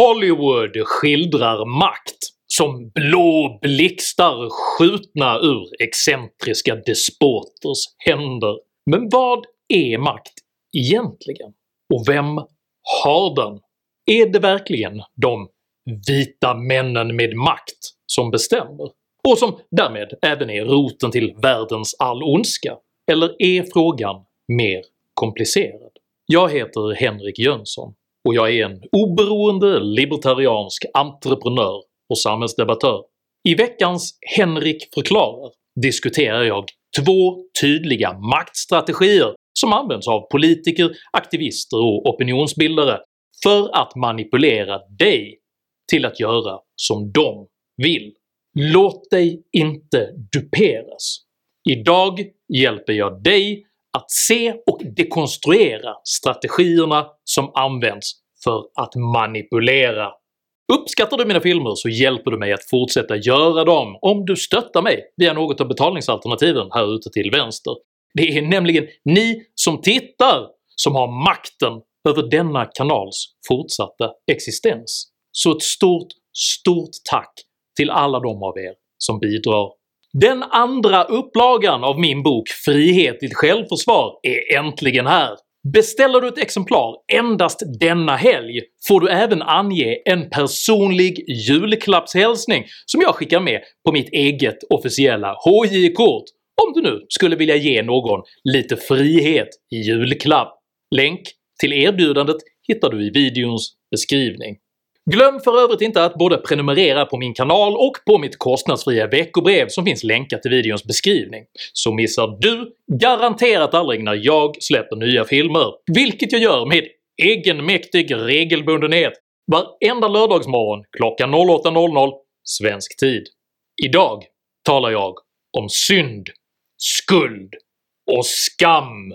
Hollywood skildrar makt som blå blixtar skjutna ur excentriska despoters händer. Men vad är makt egentligen? Och vem har den? Är det verkligen de “vita männen med makt” som bestämmer? Och som därmed även är roten till världens all ondska? Eller är frågan mer komplicerad? Jag heter Henrik Jönsson och jag är en oberoende libertariansk entreprenör och samhällsdebattör. I veckans “Henrik förklarar” diskuterar jag två tydliga maktstrategier som används av politiker, aktivister och opinionsbildare för att manipulera dig till att göra som de vill. Låt dig inte duperas. Idag hjälper jag dig att se och dekonstruera strategierna som används för att manipulera. Uppskattar du mina filmer så hjälper du mig att fortsätta göra dem om du stöttar mig via något av betalningsalternativen här ute till vänster. Det är nämligen ni som tittar som har makten över denna kanals fortsatta existens. Så ett stort, stort tack till alla de av er som bidrar. Den andra upplagan av min bok “Frihet ditt självförsvar” är äntligen här! Beställer du ett exemplar endast denna helg får du även ange en personlig julklappshälsning som jag skickar med på mitt eget officiella HJ-kort om du nu skulle vilja ge någon lite frihet i julklapp. Länk till erbjudandet hittar du i videons beskrivning. Glöm för övrigt inte att både prenumerera på min kanal och på mitt kostnadsfria veckobrev som finns länkat i videons beskrivning, så missar du garanterat aldrig när jag släpper nya filmer, vilket jag gör med egenmäktig regelbundenhet varenda lördagsmorgon klockan 08.00 svensk tid. Idag talar jag om synd, skuld och skam.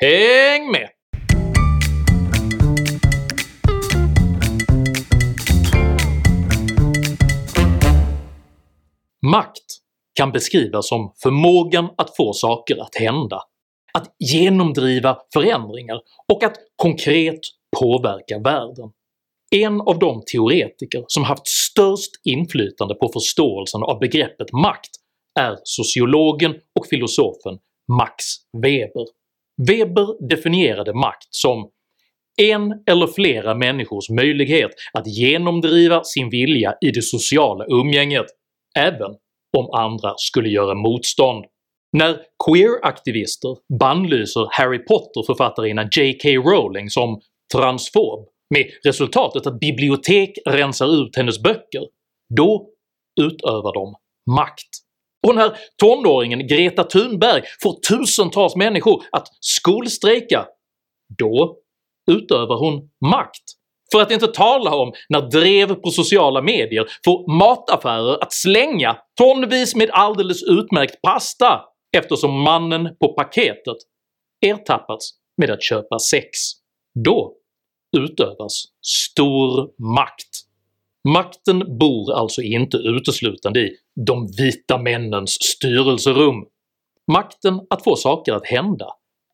Häng med! Makt kan beskrivas som förmågan att få saker att hända, att genomdriva förändringar och att konkret påverka världen. En av de teoretiker som haft störst inflytande på förståelsen av begreppet makt är sociologen och filosofen Max Weber. Weber definierade makt som en eller flera människors möjlighet att genomdriva sin vilja i det sociala umgänget även om andra skulle göra motstånd. När queer-aktivister bannlyser Harry Potter-författarinnan J.K. Rowling som transfob med resultatet att bibliotek rensar ut hennes böcker, då utövar de makt. Och när tonåringen Greta Thunberg får tusentals människor att skolstrejka, då utövar hon makt för att inte tala om när drev på sociala medier får mataffärer att slänga tonvis med alldeles utmärkt pasta eftersom mannen på paketet ertappats med att köpa sex. Då utövas stor makt. Makten bor alltså inte uteslutande i de vita männens styrelserum. Makten att få saker att hända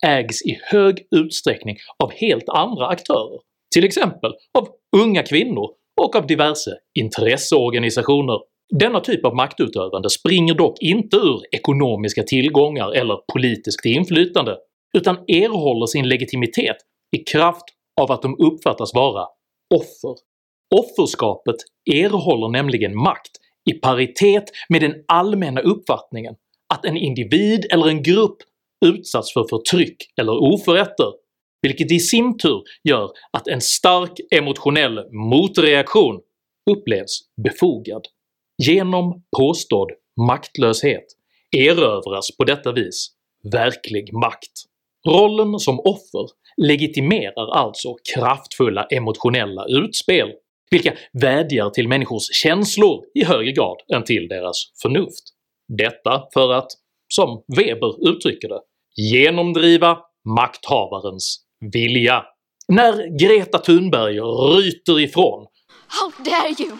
ägs i hög utsträckning av helt andra aktörer till exempel av unga kvinnor och av diverse intresseorganisationer. Denna typ av maktutövande springer dock inte ur ekonomiska tillgångar eller politiskt inflytande, utan erhåller sin legitimitet i kraft av att de uppfattas vara offer. Offerskapet erhåller nämligen makt i paritet med den allmänna uppfattningen att en individ eller en grupp utsatts för förtryck eller oförrätter vilket i sin tur gör att en stark emotionell motreaktion upplevs befogad. Genom påstådd maktlöshet erövras på detta vis verklig makt. Rollen som offer legitimerar alltså kraftfulla emotionella utspel, vilka vädjar till människors känslor i högre grad än till deras förnuft. Detta för att, som Weber uttrycker det, genomdriva makthavarens vilja. När Greta Thunberg ryter ifrån. How dare you!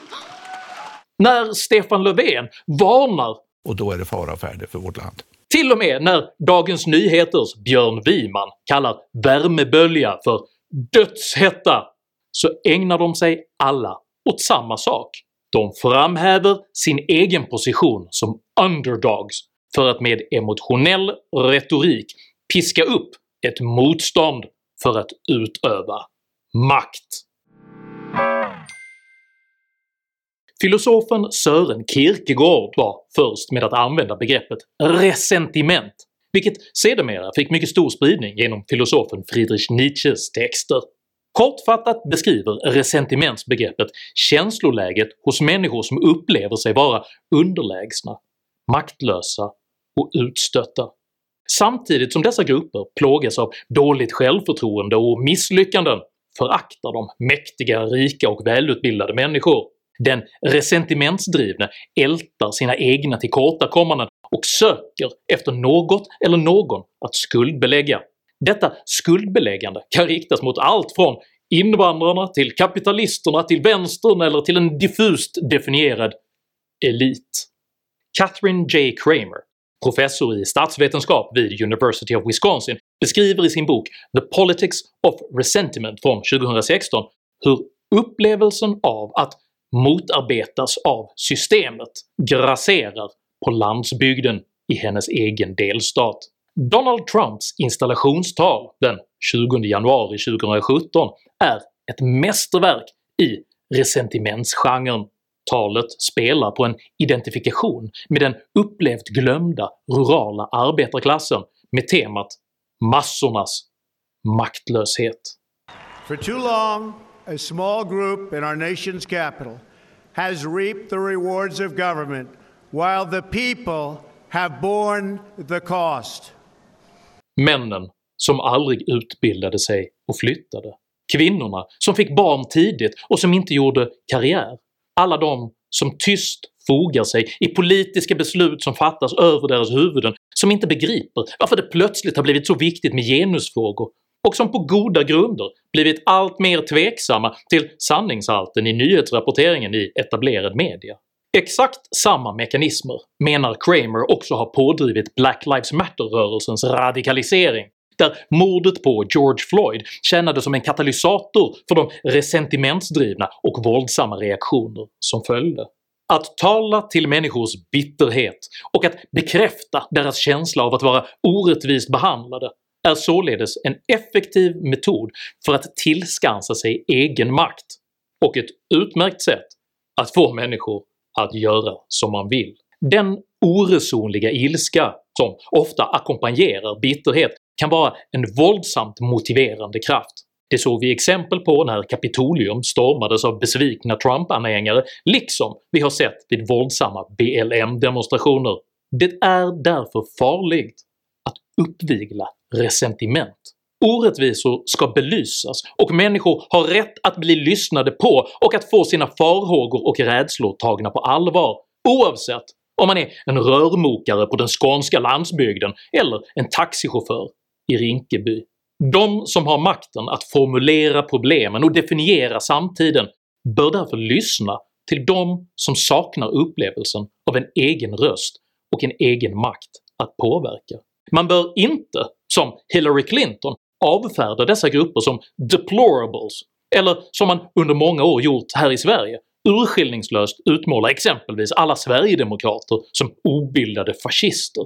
När Stefan Löfven varnar. Och då är det fara färdig för vårt land. Till och med när Dagens Nyheters Björn Wiman kallar värmebölja för “dödshetta” så ägnar de sig alla åt samma sak. De framhäver sin egen position som underdogs för att med emotionell retorik piska upp ett motstånd för att utöva makt. Filosofen Sören Kierkegaard var först med att använda begreppet “resentiment” vilket sedermera fick mycket stor spridning genom filosofen Friedrich Nietzsches texter. Kortfattat beskriver resentimentsbegreppet känsloläget hos människor som upplever sig vara underlägsna, maktlösa och utstötta. Samtidigt som dessa grupper plågas av dåligt självförtroende och misslyckanden föraktar de mäktiga, rika och välutbildade människor. Den resentimentsdrivne ältar sina egna tillkortakommanden och söker efter något eller någon att skuldbelägga. Detta skuldbeläggande kan riktas mot allt från invandrarna till kapitalisterna till vänstern eller till en diffust definierad elit. Catherine J. Kramer, professor i statsvetenskap vid University of Wisconsin, beskriver i sin bok “The Politics of Resentiment” från 2016 hur upplevelsen av att motarbetas av systemet grasserar på landsbygden i hennes egen delstat. Donald Trumps installationstal den 20 januari 2017 är ett mästerverk i ressentimentsgenren 1900-talet spelar på en identifikation med den upplevt glömda rurala arbetarklassen med temat “massornas maktlöshet”. For too long, a small group in our nation's capital has reaped the rewards of government while the people have borne the cost. Männen som aldrig utbildade sig och flyttade. Kvinnorna som fick barn tidigt och som inte gjorde karriär alla de som tyst fogar sig i politiska beslut som fattas över deras huvuden, som inte begriper varför det plötsligt har blivit så viktigt med genusfrågor och som på goda grunder blivit allt mer tveksamma till sanningshalten i nyhetsrapporteringen i etablerad media. Exakt samma mekanismer menar Kramer också har pådrivit Black Lives Matter-rörelsens radikalisering, där mordet på George Floyd tjänade som en katalysator för de resentimentsdrivna och våldsamma reaktioner som följde. Att tala till människors bitterhet och att bekräfta deras känsla av att vara orättvist behandlade är således en effektiv metod för att tillskansa sig egen makt, och ett utmärkt sätt att få människor att göra som man vill. Den oresonliga ilska som ofta ackompanjerar bitterhet kan vara en våldsamt motiverande kraft. Det såg vi exempel på när Kapitolium stormades av besvikna Trump-anhängare, liksom vi har sett vid våldsamma BLM-demonstrationer. Det är därför farligt att uppvigla resentiment. Orättvisor ska belysas och människor har rätt att bli lyssnade på och att få sina farhågor och rädslor tagna på allvar, oavsett om man är en rörmokare på den skånska landsbygden eller en taxichaufför i Rinkeby. De som har makten att formulera problemen och definiera samtiden bör därför lyssna till de som saknar upplevelsen av en egen röst och en egen makt att påverka. Man bör inte, som Hillary Clinton, avfärda dessa grupper som “deplorables” eller som man under många år gjort här i Sverige, urskillningslöst utmåla exempelvis alla sverigedemokrater som obildade fascister.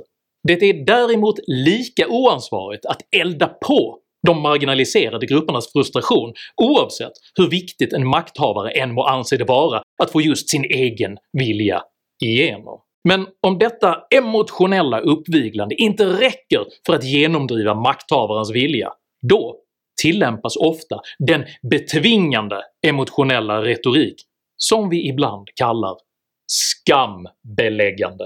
Det är däremot lika oansvarigt att elda på de marginaliserade gruppernas frustration oavsett hur viktigt en makthavare än må anse det vara att få just sin egen vilja igenom. Men om detta emotionella uppviglande inte räcker för att genomdriva makthavarens vilja, då tillämpas ofta den betvingande emotionella retorik som vi ibland kallar skambeläggande.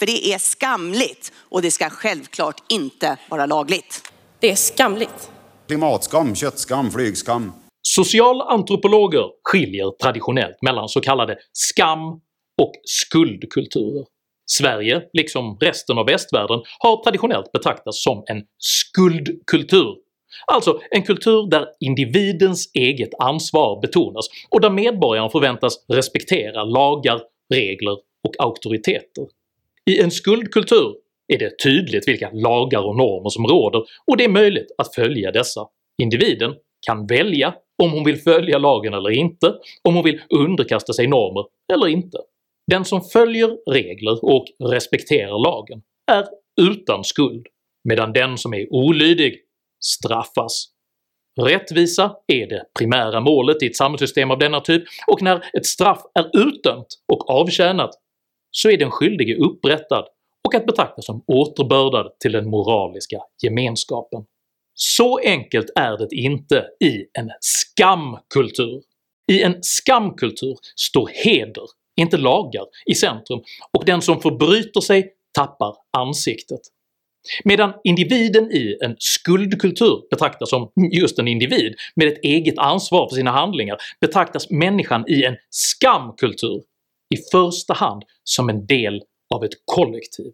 För det är skamligt och det ska självklart inte vara lagligt. Det är skamligt. Klimatskam, köttskam, flygskam. Socialantropologer skiljer traditionellt mellan så kallade skam och skuldkulturer. Sverige, liksom resten av västvärlden, har traditionellt betraktats som en skuldkultur, alltså en kultur där individens eget ansvar betonas och där medborgaren förväntas respektera lagar, regler och auktoriteter. I en skuldkultur är det tydligt vilka lagar och normer som råder och det är möjligt att följa dessa. Individen kan välja om hon vill följa lagen eller inte, om hon vill underkasta sig normer eller inte. Den som följer regler och respekterar lagen är utan skuld, medan den som är olydig straffas. Rättvisa är det primära målet i ett samhällssystem av denna typ, och när ett straff är utdömt och avtjänat så är den skyldige upprättad och att betrakta som återbördad till den moraliska gemenskapen. Så enkelt är det inte i en skamkultur. I en skamkultur står heder, inte lagar, i centrum och den som förbryter sig tappar ansiktet. Medan individen i en skuldkultur betraktas som just en individ med ett eget ansvar för sina handlingar betraktas människan i en skamkultur i första hand som en del av ett kollektiv.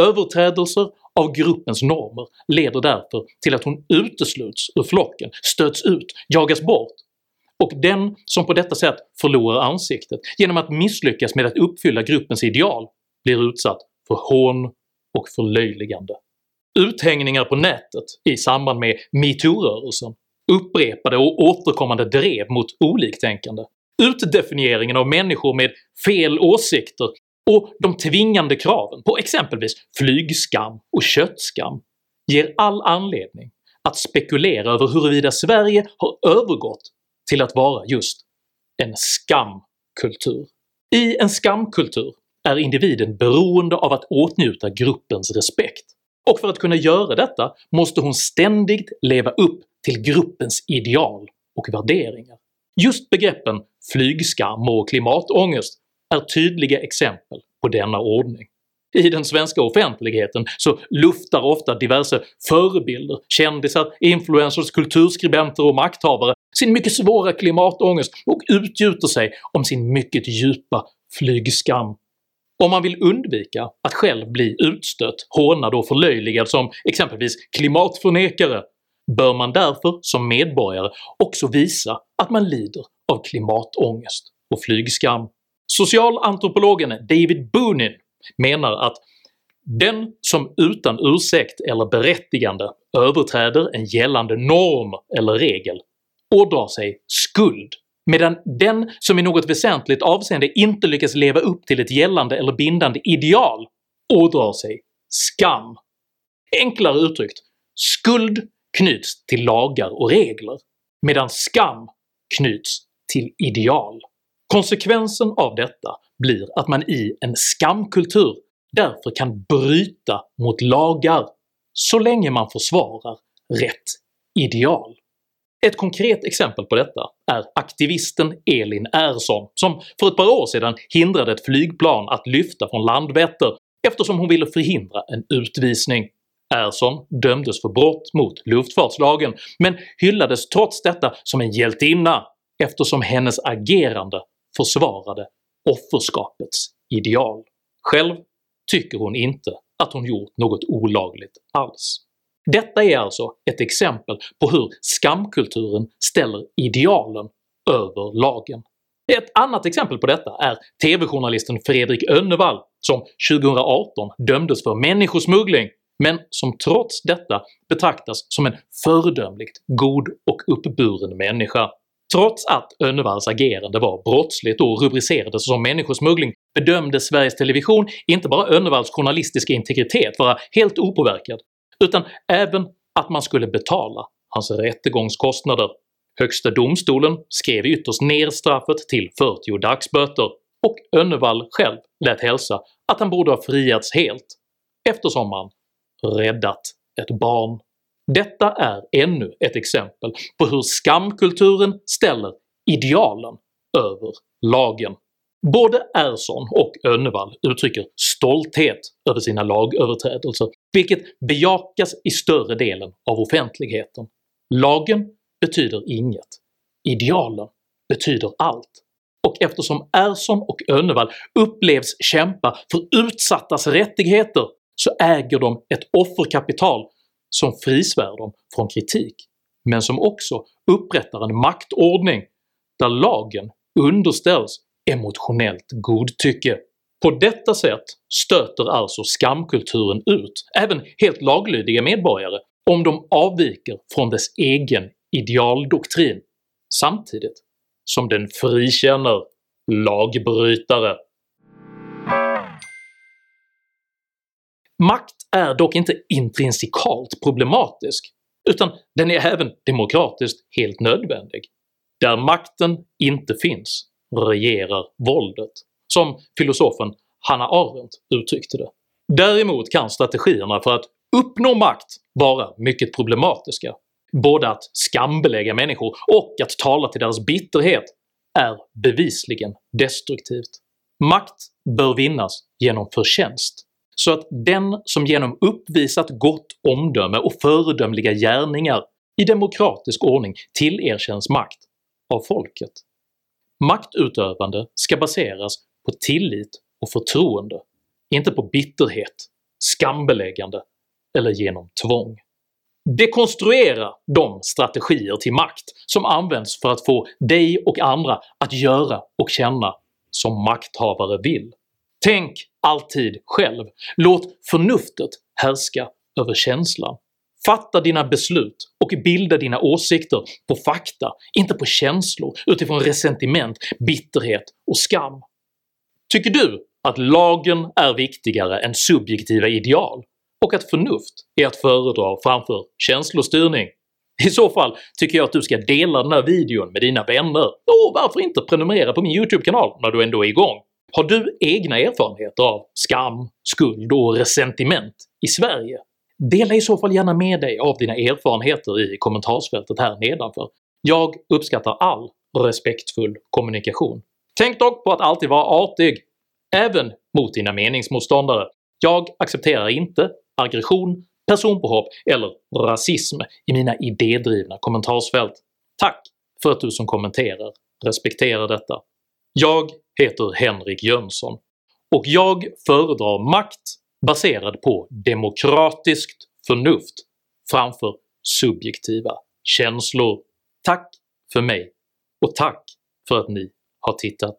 Överträdelser av gruppens normer leder därför till att hon utesluts ur flocken, stöts ut, jagas bort, och den som på detta sätt förlorar ansiktet genom att misslyckas med att uppfylla gruppens ideal blir utsatt för hån och förlöjligande. Uthängningar på nätet i samband med metoo-rörelsen, upprepade och återkommande drev mot oliktänkande, utdefinieringen av människor med fel åsikter och de tvingande kraven på exempelvis flygskam och köttskam ger all anledning att spekulera över huruvida Sverige har övergått till att vara just en skamkultur. I en skamkultur är individen beroende av att åtnjuta gruppens respekt, och för att kunna göra detta måste hon ständigt leva upp till gruppens ideal och värderingar. Just begreppen flygskam och klimatångest är tydliga exempel på denna ordning. I den svenska offentligheten så luftar ofta diverse förebilder, kändisar, influencers, kulturskribenter och makthavare sin mycket svåra klimatångest och utgjuter sig om sin mycket djupa flygskam. Om man vill undvika att själv bli utstött, hånad och förlöjligad som exempelvis klimatförnekare bör man därför som medborgare också visa att man lider av klimatångest och flygskam. Socialantropologen David Boonin menar att den som utan ursäkt eller berättigande överträder en gällande norm eller regel ådrar sig skuld, medan den som i något väsentligt avseende inte lyckas leva upp till ett gällande eller bindande ideal ådrar sig skam. Enklare uttryckt, skuld knyts till lagar och regler, medan skam knyts till ideal. Konsekvensen av detta blir att man i en skamkultur därför kan bryta mot lagar så länge man försvarar rätt ideal. Ett konkret exempel på detta är aktivisten Elin Ersson som för ett par år sedan hindrade ett flygplan att lyfta från Landvetter eftersom hon ville förhindra en utvisning. Ersson dömdes för brott mot luftfartslagen, men hyllades trots detta som en hjältinna eftersom hennes agerande försvarade offerskapets ideal. Själv tycker hon inte att hon gjort något olagligt alls. Detta är alltså ett exempel på hur skamkulturen ställer idealen över lagen. Ett annat exempel på detta är TV-journalisten Fredrik Önnevall som 2018 dömdes för människosmuggling men som trots detta betraktas som en föredömligt god och uppburen människa. Trots att Önnevalls agerande var brottsligt och rubricerades som människosmuggling bedömde Sveriges Television inte bara Önnevalls journalistiska integritet vara helt opåverkad, utan även att man skulle betala hans rättegångskostnader. Högsta domstolen skrev ytterst ner straffet till 40 dagsböter, och Önnevall själv lät hälsa att han borde ha friats helt eftersom han räddat ett barn. Detta är ännu ett exempel på hur skamkulturen ställer idealen över lagen. Både Ersson och Önnevall uttrycker stolthet över sina lagöverträdelser, vilket bejakas i större delen av offentligheten. Lagen betyder inget, idealen betyder allt. Och eftersom Ersson och Önnevall upplevs kämpa för utsattas rättigheter så äger de ett offerkapital som frisvär dem från kritik, men som också upprättar en maktordning där lagen underställs emotionellt godtycke. På detta sätt stöter alltså skamkulturen ut även helt laglydiga medborgare om de avviker från dess egen idealdoktrin samtidigt som den frikänner lagbrytare. Makt är dock inte intrinsikalt problematisk, utan den är även demokratiskt helt nödvändig. Där makten inte finns regerar våldet, som filosofen Hannah Arendt uttryckte det. Däremot kan strategierna för att uppnå makt vara mycket problematiska. Både att skambelägga människor och att tala till deras bitterhet är bevisligen destruktivt. Makt bör vinnas genom förtjänst, så att den som genom uppvisat gott omdöme och föredömliga gärningar i demokratisk ordning tillerkänns makt av folket. Maktutövande ska baseras på tillit och förtroende, inte på bitterhet, skambeläggande eller genom tvång. Dekonstruera de strategier till makt som används för att få dig och andra att göra och känna som makthavare vill. Tänk alltid själv, låt förnuftet härska över känslan. Fatta dina beslut och bilda dina åsikter på fakta, inte på känslor utifrån resentiment, bitterhet och skam. Tycker du att lagen är viktigare än subjektiva ideal och att förnuft är att föredra framför känslostyrning? I så fall tycker jag att du ska dela den här videon med dina vänner, och varför inte prenumerera på min YouTube-kanal när du ändå är igång? Har du egna erfarenheter av skam, skuld och resentiment i Sverige? Dela i så fall gärna med dig av dina erfarenheter i kommentarsfältet här nedanför. Jag uppskattar all respektfull kommunikation. Tänk dock på att alltid vara artig, även mot dina meningsmotståndare. Jag accepterar inte aggression, personpåhopp eller rasism i mina idédrivna kommentarsfält. Tack för att du som kommenterar respekterar detta. Jag heter Henrik Jönsson, och jag föredrar makt baserad på demokratiskt förnuft framför subjektiva känslor. Tack för mig, och tack för att ni har tittat.